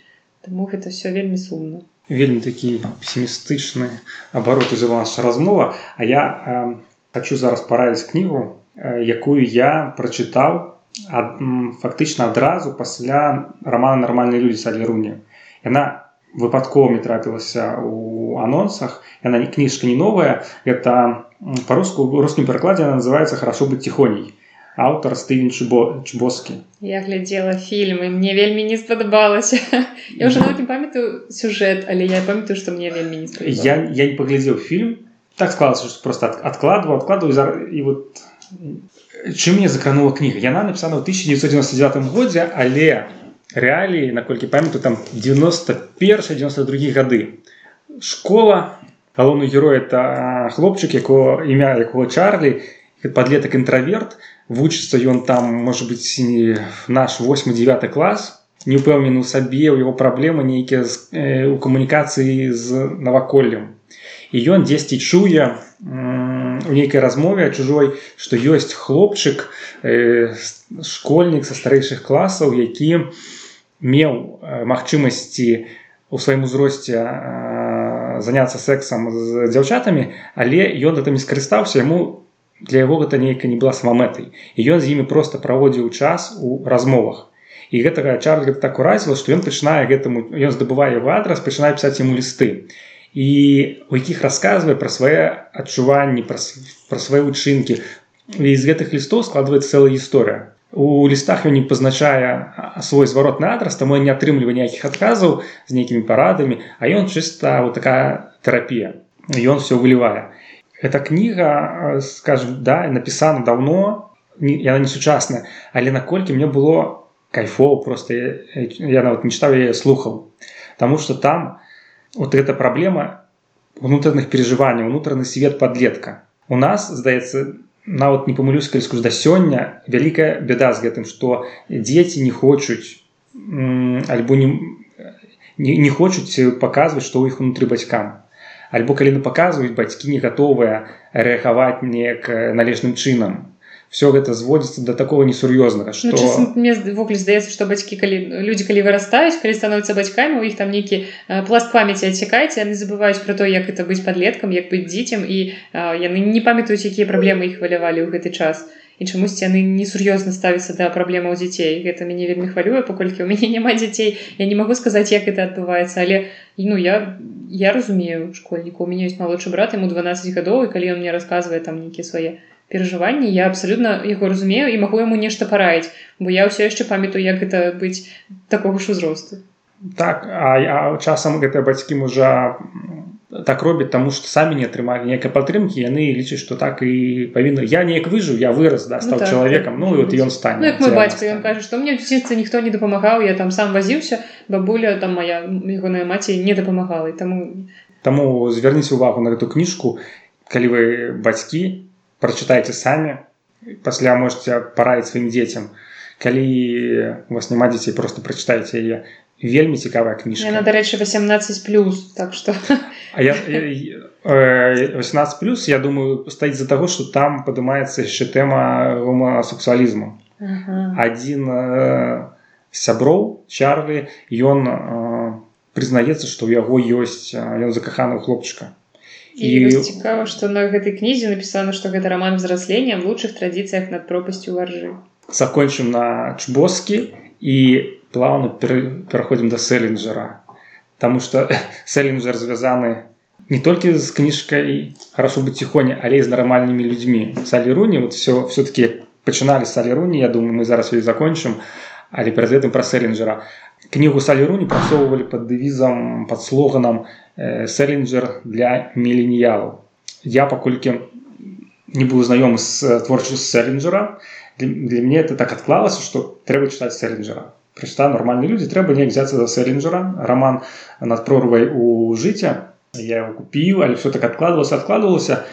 Таму гэта все вельмі сумна вельмі такі пессімістычны абароты за наша размова. А я э, хочу зараз параіць кнігу э, якую я прачытаў ад, фактычна адразу пасля романа нармальныя людзі салеруні яна выпадковымі трапілася у анонсах. Яна не кніжка не новая. Это по-руску в русском перакладзе она называется хорошо быть тихоней аўтар стывен чубо чбоскі я глядзела фільмы мне вельмі не спадабалася я уже не памятаю сюжэт але я памятаю что мне вельмі не я я не паглядзеў фільм так склалася что просто откладываю откладываю за і вот чым мне закранула кніга яна написана в 1999 годзе але рэаліі наколькі памятаю там 91 92 гады школа галоўны герой это хлопчык якого імя якого Чарлі подлетак інтраверт вучыцца ён там может быть наш 8-9 клас не упэўнены у сабе у его праблемы нейкія э, у камунікацыі з наваколлем і ён дзесьці чуе у нейкай размове чужой што ёсць хлопчык э, школьнік са старэйшых класаў які меў э, магчымасці у сваім узросце заняцца сексам з дзяўчатамі але ён гэтым не скарыстаўся яму для яго гэта нейка не была самамэтай і ён з імі просто праводзіў час у размовах і гэтага чар так уразіла што ён пачынае гэтаму ён здабывае его адрас пачынае пісаць яму лісты і у якіх расказвае пра свае адчуванні пра, пра свае учынкі і з гэтых лістоў складваецца цэлая гісторыя у лістах ён не пазначае свой зваротны адрас таму не атрымлівае ніякіх адказаў з нейкімі парадамі а ён чыста вот такая тэрапія ён все вылівае эта кніга скажем да напісана давно яна не сучасная. Але наколькі мне было кайфоў просто я нават не чытаў яе слухаў Таму что там вот эта праблема унутраных переживанняў унутраны свет подлетка. У нас здаецца нават не памылюсь кальску да сёння вялікая беда з гэтым што дзеці не хочуць альбо не, не, не хочуць паказваць што ў іх унутры бацькам. Альбо калі на паказваюць бацькі не гатовыя рэагаваць неяк належным чынам все гэта зводзіцца до такого несур'ёзнага что ну, мне ввогуле здаецца что бацькі калі люди калі вырастаюць калі становятся бацькамі у іх там нейкі пласт памяти отцякаеце яны забываюць про то як это быць подлеткам як быць дзіцем і а, яны не памятаюць якія праблемы іх хвалявалі ў гэты час. І чамусьці яны несур'ёзна ставіцца да праблемаў дзяцей гэта мяне вельмі хвалюе паколькі у мяне няма дзяцей я не могу сказаць як это адбываецца але ну я я разумею школьніку у мяне ёсць малодшы брат ему 12 гадоў і калі он мне рассказывае там нейкія свае перажыванні я абсалютна яго разумею і магу яму нешта параіць бо я ўсё яшчэ памятаю як гэта быць такога ж узросту. Так а, а часам гэтыя бацькі можа так робяць таму што самі не атрымалі нейкай падтрымкі яны лічаць што так і павінна я неяк выжыў я вырас да стаў ну, так, чалавекам ну і вот ён стане ну, мой бацька ён кажа што мне дзіцца ніхто не дапамагаў я там сам вазіўся бабуля там моя ягоная маці не дапамагала таму Таму звярніце увагу на эту кніжку калі вы бацькі прачытайце самі пасля можете параіць сваім дзецям калі вас няма дзяцей просто прачытайце яе вельмі цікавая кніжка Яна, дарэчы 18 плюс так что. А я, я, 18 плюс я думаю стаіць за таго что там падымаецца яшчэ тэма гомасексуалізму ага. адзін э, сяброў чарлі ён э, прызнаецца што ў яго ёсць ён закаханы хлопчыка і цікава што на гэтай кнізе напісана што гэта роман взраслення в лучшых традыцыях над пропасцю варжы закончым на чбоскі і плавно пераходзім да селлинджера. Таму что селлинджер звязаны не толькі з кніжкай хорошо быць ціхоня але і з нармальнымі людзьмі саліруні вот все все-таки пачыналі саліруні Я думаю мы зараз ее закончым але перад гэтым пра селлинджера кнігу саліруні прасоўвалі под дэвізам под слоганам э, селлинджер для міленіялаў я паколькі не быў знаёмы з творчасць селлинджера. Для, для мяне это так адклалася что трэба чытаць селлинджера. Прачыта нормальные люди трэба не взяться за селлинджера. Роман над прорвай у жыцця я его купіў але все так откладывалось откладывалася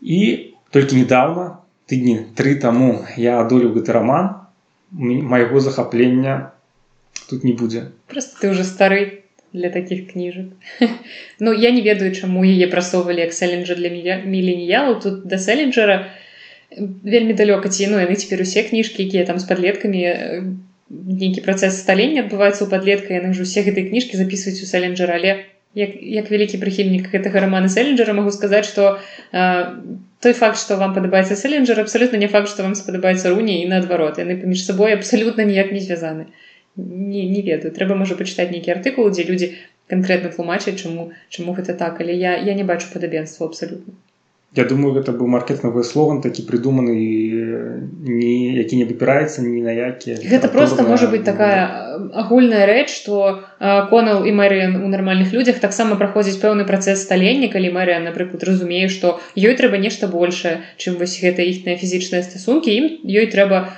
і только недавно тыдні три тому я адолю гэты роман. Майго захаплення тут не будзе. Просто ты уже стары для таких кніжак Ну я не ведаю чаму яе прасоўвалі як селлинджер для міленіялу тут да селлинджера вельмі далёка ці ну яны цяпер усе кніжкі якія там з падлеткамі нейкі працэс сталення адбываецца ў падлетка яны ж усе гэтай кніжкі записываюць у саленджер але як, як вялікі прыхільнік гэтага романа селенджера могу сказаць что той факт что вам падабаецца селенджер абсолютно не факт что вам спадабаецца руні і наадварот яны паміж сабой абсолютно ніяк не звязаны не, не ведаю. Трэба можа пачытаць нейкі артыкул дзе людзі канкрэтна тлумачаць чаму чаму гэта так. Але я я не бачу падабенства абсолютно Я думаю гэта быў маркетнавы слоган такі прыдуманы не які не выпіраецца ні на які гэта просто можа быть такая агульная рэч что конал і Марыян у нармальных людзях таксама праходзіць пэўны працэс сталення калі Марыя напрыклад разумею што ёй трэба нешта большее чым вось гэта іхныя фізічныя стасункі ім ёй трэба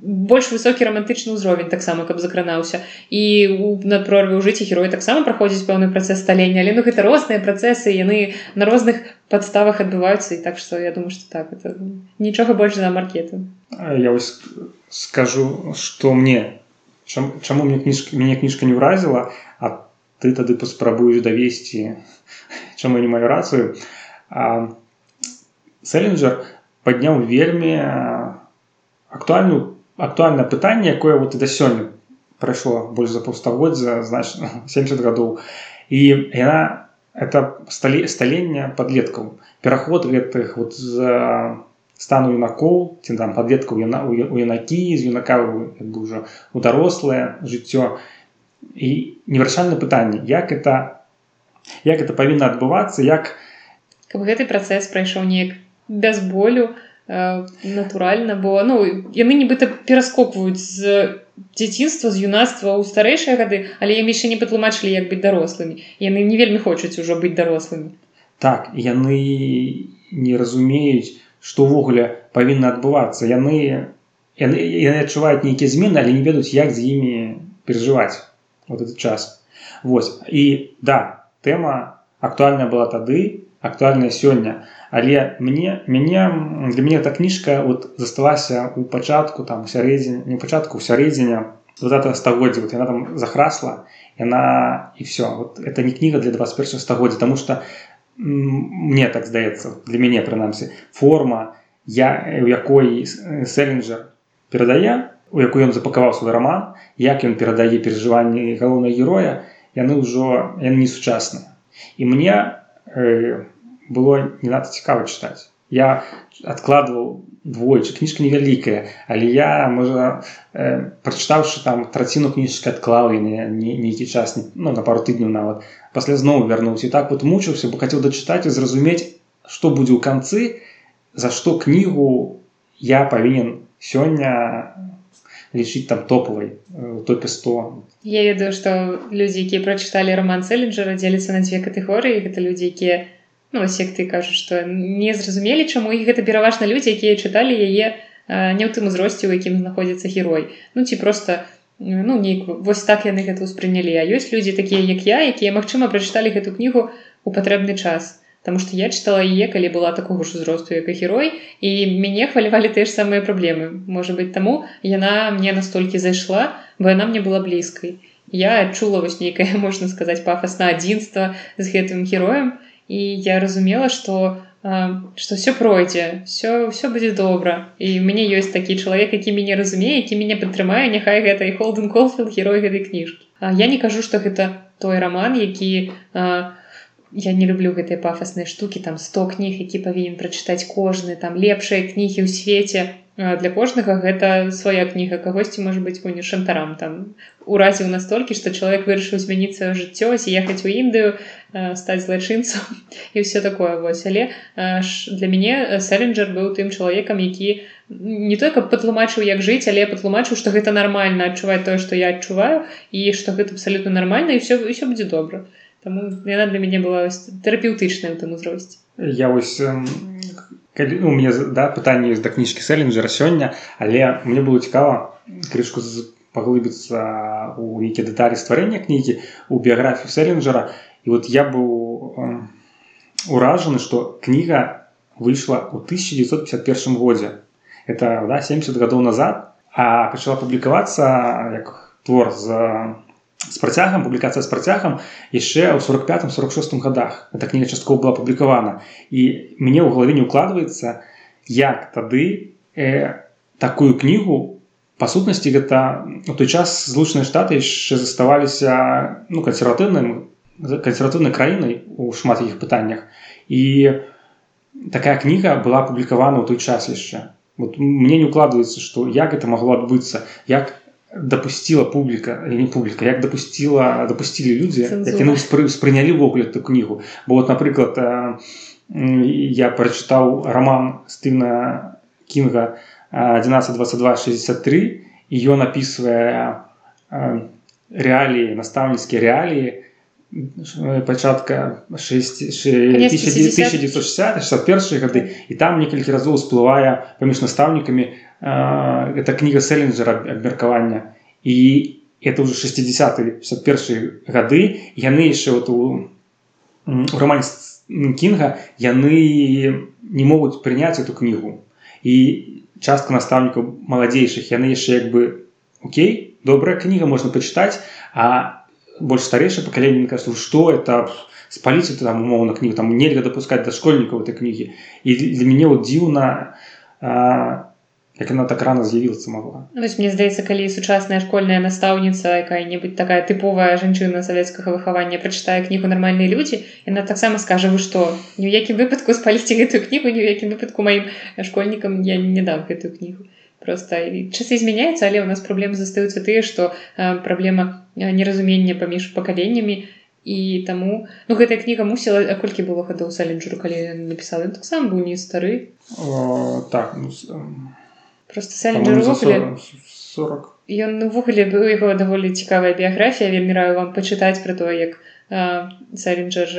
больш высокі романтычны ўзровень таксама каб закранаўся і у над прорве ў жыцці герой таксама праходзіць пэўны працэс сталення але ну гэта розныя працэсы яны на розных подставах адбываюцца і так что я думаю что так это нічога больш за маркету я вось скажу что мне чам, чаму мне кніжка мяне кніжка не ўразіла а ты тады паспрабуеш давесці чаму не маю рацыю селлинджер падняў вельмі актуальную актуальнае пытанне якое вот и да сёння прайшло больш за паўстагоддзя значна 70 гадоў і яна это сталення подлеткаў пераход гэтых вот з стану юнакоў ці там подлеткаў у юнакі з юнака уже у дарослае жыццё і невырашальна пытанне як это як это павінна адбывацца як каб гэты працэс прайшоў неяк без болю э, натуральна бо ну яны нібыта пераскокваюць з дзяцінства з юнацтва ў старэйшыя гады але ім яшчэ не патлумачылі як быць дарослымі. Яны не вельмі хочуць ужо быць дарослымі. Так яны не разумеюць што ўвогуле павінна адбывацца. Яны яны, яны адчуваюць нейкія змены але не ведаюць як з імі перажываць вот этот час. Вось. І да тэма актуальная была тады актуальная сёння. Але мне мяне для мяне эта кніжка вот засталася у пачатку там сярэдзіне не пачатку сярэдзіне стагоддзя. Вот яна там захрасла яна і все вот это не кніга для 21 стагоддзя тому что мне так здаецца для мяне прынамсі форма я у якой селлинджер перадае у якую ён запакаваў свой роман як ён перадае перажыванні галоўнай героя яны ўжо не сучасныя. І мне э, было не надо цікава чытаць я адкладываў двойчы кніжка невялікая але я можа э, прачытаўшы там траціну кніжкі адклаў і нейкі час ну, на пару тыдняў нават пасля зноў вярнуўся так вот мучыўся бо хацеў дачытаць і зразумець што будзе ў канцы за што кнігу я павінен сёння лічыць там топовай э, топе 100 я ведаю што людзі якія прачыталі роман селенджера дзеліцца на дзве катэгорыі гэта людзі якія ну вось як ты кажаш што не зразумелі чаму і гэта пераважна людзі якія чыталі яе не ў тым узросце у якім знаходзіцца герой. Ну ці просто ну нейк вось так яны гэта ўспрынялі. А ёсць людзі такія як я якія магчыма прачыталі гэту кнігу у патрэбны час. Таму што я чытала яе калі была такога ж узросту як і герой і мяне хвалявалі тыя ж самыя праблемы. Можа быть таму яна мне настолькі зайшла бо яна мне была блізкай. Я адчула вось нейкае можна сказаць пафасна адзінства з гэтым героем. і я разумела што што все пройдзе все все будзе добра і мне ёсць такі чалавек які мяне разумее які мяне падтрымае няхай гэта і холден колфілд герой гэтай кніжкі я не кажу што гэта той роман які а, я не люблю гэтыя пафасныя штукі там 100 кніг які павінен прачытаць кожны там лепшыя кнігі ў свеце для кожнага гэта свая кніга. Кагосьці можа быць вунь шантарам. Там уразіў настолькі што чалавек вырашыў змяніцца жыццё з'ехаць у індыю стаць злачынцам і все такое. Вось. Але для мяне сэренджер быў тым чалавекам які не той каб патлумачыў як жыць але патлумачыў што гэта нармальна адчуваць тое што я адчуваю і што гэта абсалютна нармальна і все ўсё будзе добра. Таму яна для мяне была тэрапеўтычная ў тым узросце. Я вось калі, ну, мне да, пытанне да кніжкі сэлінджера сёння, але мне было цікава крышку паглыбіцца ў які дэталі стварэння кнігі у біяграфію сэлінджера. І вот я быў уражаны, што кніга выйшла ў 1951 годзе. Это да, 70 гадоў назад, а пачала публікавацца як твор з з працягам публікацыя з працягам яшчэ ў 45 46 годах эта кніга часткова была апублікавана і мне ў галаве не укладваецца як тады э, такую кнігу па сутнасці гэта у той час злучаныя штаты яшчэ заставаліся ну кансерватыўным кансерватыўнай краінай у шмат іх пытаннях і такая кніга была апублікавана ў той час яшчэ вот мне не укладваецца што як это магло адбыцца як допустила публіка не публіка як допустила допустили людзі які ну, спрынялі ввогуле эту кнігу бо вот напрыклад я прачытаў роман стына кінга 112263 і ён опісвае реаліі настаўніцкія реаліі пачатка 1960 гады і там некалькі разоў всплывае паміж настаўнікамі это кніга селлинджера абмеркавання і это уже 60 51 гады яны яшчэ вот у, у романе кінга яны не могуць прыняць эту кнігу і частка настаўнікаў маладзейшых яны яшчэ як бы Окей добрая кніга можна пачытаць а больш старэйшае пакаленне кажу што это спаліць там умоўна кнігу там нельга дапускаць да школьнікаў этой кнігі і для мяне вот дзіўна як яна так рано з'явілася могла. Вось, мне здаецца калі сучасная школьная настаўніца якая-небудзь такая тыповая жанчына савецкага выхавання прачытае кнігу нармальныя людзі яна таксама скажа вы што ні ў якім выпадку спаліце гэтую кнігу ні ў якім выпадку маім школьнікам я не дам гэтую кнігу просто часы змяняюцца але у нас праблемы застаюцца тыя што праблема неразумення паміж пакаленнямі і таму ну гэтая кніга мусіла колькі было гадоў саленджеру калі напісала таксам быў не стары О, так ну, просто ён увогуле быў яго даволі цікавая біяграфія вельмі раю вам пачытаць пра тое як Сарінджер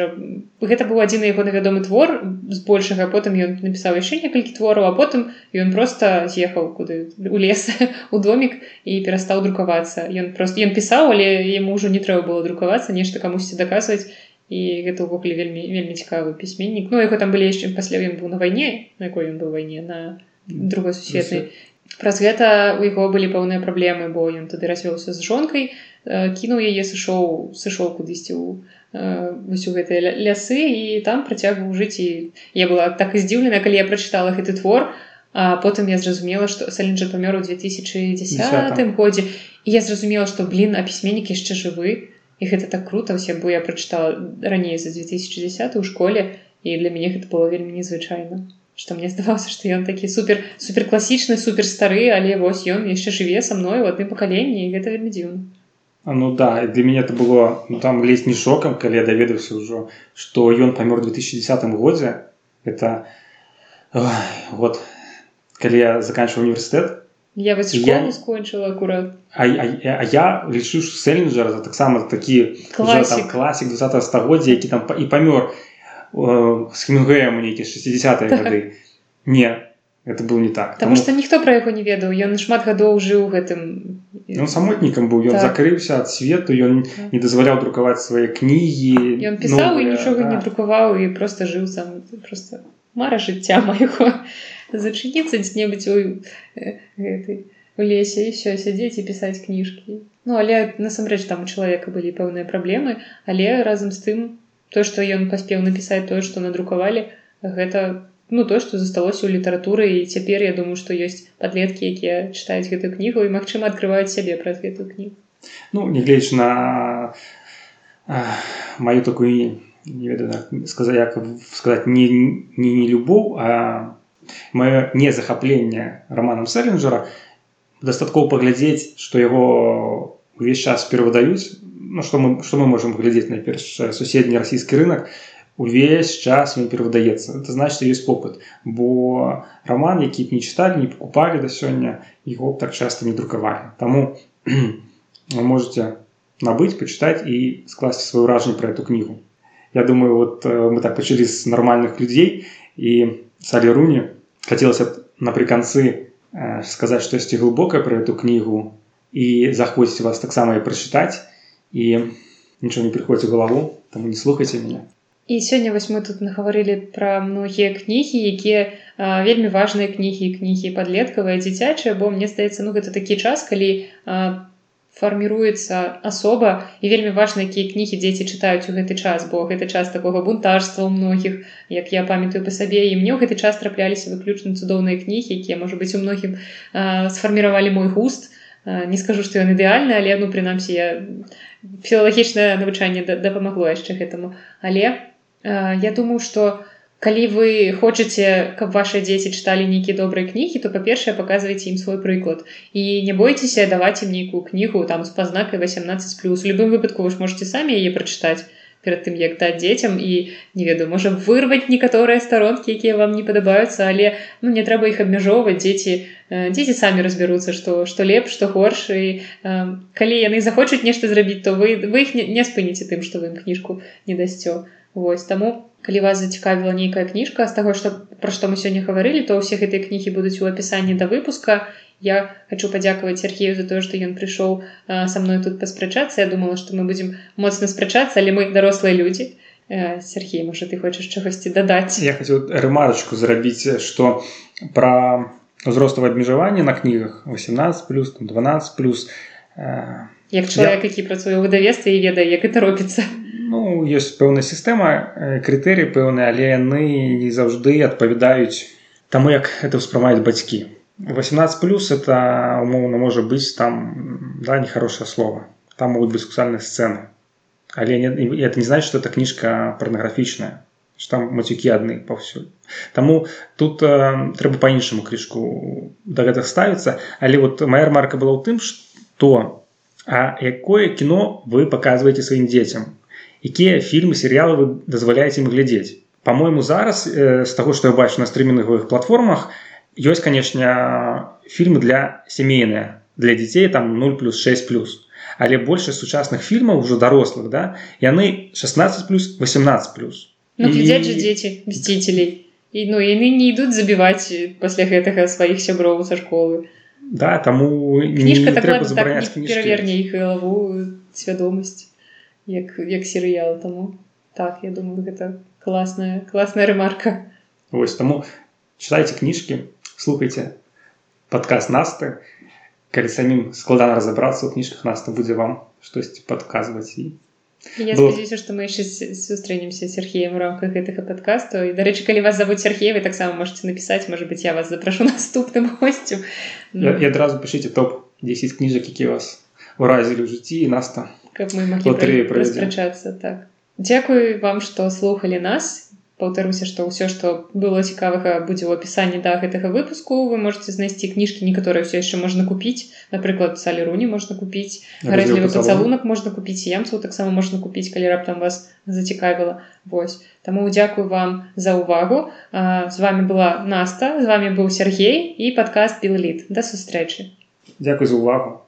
гэта быў адзін яго навядомы твор з большага потым ён напісаў яшчэ некалькі твораў а потым ён просто з'ехаў куды у лес у домік і перастаў друкавацца. Ён просто ён пісаў але яму ўжо не трэба было друкавацца нешта камусьці даказваць. І гэта ўвогуле вельмі вельмі цікавы пісьменнік. Ну яго там былі яшчэ пасля ён быў на вайне на якой ён быў вайне на другой сусветнай праз гэта у яго былі пэўныя праблемы бо ён тады развёўся з жонкай кінуў яе сышоў сышоў кудысьці ў вось у гэтыя лясы і там працягваў жыць. І я была так і здзіўлена калі я прачытала гэты твор а потым я зразумела што саленджа памёр у 2010 годзе. І я зразумела што блин а пісьменнік яшчэ жывы. І гэта так круто усе бо я прачытала раней за 2010 у школе і для мяне гэта было вельмі незвычайна что мне здавалася что ён такі супер супер класічны супер стары але вось ён яшчэ жыве са мной у адным пакаленні гэта вельмі дзіўна Ну да для мяне это было ну, там лезь не шокам калі я даведаўся ўжо што ён памёр 2010 годзе это Ой, вот калі я заканчиваю універсітэт я вось школу скончыла акурат а, а, а я лічу селлінджер это таксама такі класік класік 20 стагоддзя які там і памёр З хемінгуем нейкі 60 гады не это был не так. Таму што ніхто пра яго не ведаў ён шмат гадоў жыў гэтым ён самотнікам быў ён Так. закрыўся ад свету ён Так. не дазваляў друкаваць свае кнігі Ён пісаў і новыя, нічога не да. друкаваў і просто жыў сам. Просто мара жыцця майго зачыніцца дзе-небудзь у э, гэтай у лесе і все сядзець і пісаць кніжкі Ну але насамрэч там у чалавека былі пэўныя праблемы але разам з тым то што ён паспеў напісаць тое што надрукавалі гэта ну то што засталося ў літаратуры і цяпер я думаю што ёсць падлеткі якія чытаюць гэтую кнігу і магчыма адкрываюць сябе праз гэтую кнігу ну нягледзячы на а, маю такую не ведаю сказаць як сказаць не не, не любоў а маё незахапленне романам селлінджера дастаткова паглядзець што яго увесь час перавыдаюць ну што мы што мы можемм глядзець найперш суседні расійскі рынок увесь час ён перавыдаецца это значит ёсць попыт бо роман які б не чыталі не покупалі да сёння его так часто не друкавалі. Таму вы можете набыць пачытаць і скласці свае ўражанне про эту кнігу я думаю вот э, мы так пачалі з нармальных людзей і салі руні хацелася напрыканцы э, сказаць штосьці глыбокае про эту кнігу і захвоціць вас таксама і прачытаць і нічого не прыходзіць у галаву таму не слухайце мяне І сёння вось мы тут нагаварылі пра многія кнігі, якія вельмі важныя кнігі, кнігі падлеткавыя, дзіцячыя, бо мне здаецца, ну гэта такі час, калі а, фарміруецца асоба і вельмі важна, якія кнігі дзеці чытаюць у гэты час, бо гэты час такога бунтарства ў многіх, як я памятаю па сабе і мне ў гэты час трапляліся выключна цудоўныя кнігі, якія можа быць у многім а, сфарміравалі мой густ. А, Не скажу, што ён ідэальны, але ну прынамсі я філалагічнае навучанне да- дапамагло яшчэ гэтаму. Але Э, я думаю что калі вы хочаце каб ваши дзеці чыталі нейкія добрыя кнігі то па-першае паказвайце ім свой прыклад. І не бойцеся даваць ім нейкую кнігу там з пазнакай 18 плюс. Любым выпадку вы ж можете самі яе прачытаць перад тым як даць дзецям і не ведаю можа вырваць некаторыя старонкі якія вам не падабаюцца але ну не трэба іх абмяжоўваць дзеці э, дзеці самі разбяруцца што што лепш што горш і э, калі яны захочуць нешта зрабіць то вы вы іх не, не спыніце тым што вы ім кніжку не дасцё Вось таму калі вас зацікавіла нейкая кніжка з таго што пра што мы сёння гаварылі то ўсе гэтыя кнігі будуць у апісанні да выпуска я хочу падзякаваць Сергею за тое што ён прыйшоў а, са мной тут паспрачацца я думала што мы будзем моцна спрачацца але мы дарослыя людзі Э, Сергей можа ты хочаш чагосьці дадаць я хацеў рэмарачку зрабіць што пра узроставае абмежаванне на кнігах 18 плюс там 12 плюс. Э, як чалавек які працуе ў выдавестве і ведае як это робіцца Ну ёсць пэўная сістэма э, крытэрыі пэўныя але яны не заўжды адпавядаюць таму як это ўспрымаюць бацькі 18 плюс это умоўна можа быць там да нехарошае слово. Там могуць быць сексуальныя сцэны але не, это не значит что это кніжка парнаграфічная что там мацюкі адны паўсюль Таму тут э, трэба па-іншаму крышку да гэтых ставіцца але вот моя ремарка была ў тым что а якое кіно вы паказваеце сваім дзецям якія фільмы серыялы вы дазваляеце ім глядзець? По-мойму зараз э, з таго што я бачу на стрымінгавых платформах ёсць канешне фільмы для сямейныя для дзяцей там 0 плюс 6 плюс. Але большасць сучасных фільмаў ужо дарослых да яны 16 плюс 18 плюс. Ну глядзяць жа дзеці мсцителей і ну яны не ідуць забіваць пасля гэтага сваіх сяброў са школы. Да таму кніжка так, так, пераверне іх галаву свядомасць як як серыял таму так я думаю гэта класная класная рэмарка Вось таму чытайце кніжкі слухайце падказ насты калі самім складана разабрацца ў кніжках наста будзе вам штосьці падказваць і І я Было- спадзяюся што мы яшчэ с- сустрэнемся з Сергеем у рамках гэтага падкасту і дарэчы калі вас завуць Сергей вы таксама можете напісаць можа быть я вас запрашу наступным госцем я, я адразу пішыце топ 10 кніжак які вас уразілі ў жыцці і наста каб мы маглі Латарэю пра- правядзем. распрачацца так Дзякую вам што слухали нас паўтаруся што ўсё што было цікавага будзе ў апісанні да гэтага выпуску вы можете знайсці кніжкі некаторыя ўсё яшчэ можна купіць. Напрыклад салеруні можна купіць гарэзлівы пацалунак можна купіць ямцаў таксама можна купіць калі раптам вас зацікавіла. Вось. Таму дзякую вам за ўвагу а, з вами была наста з вами быў Сергей і падкаст білліт да сустрэчы. Дякую за увагу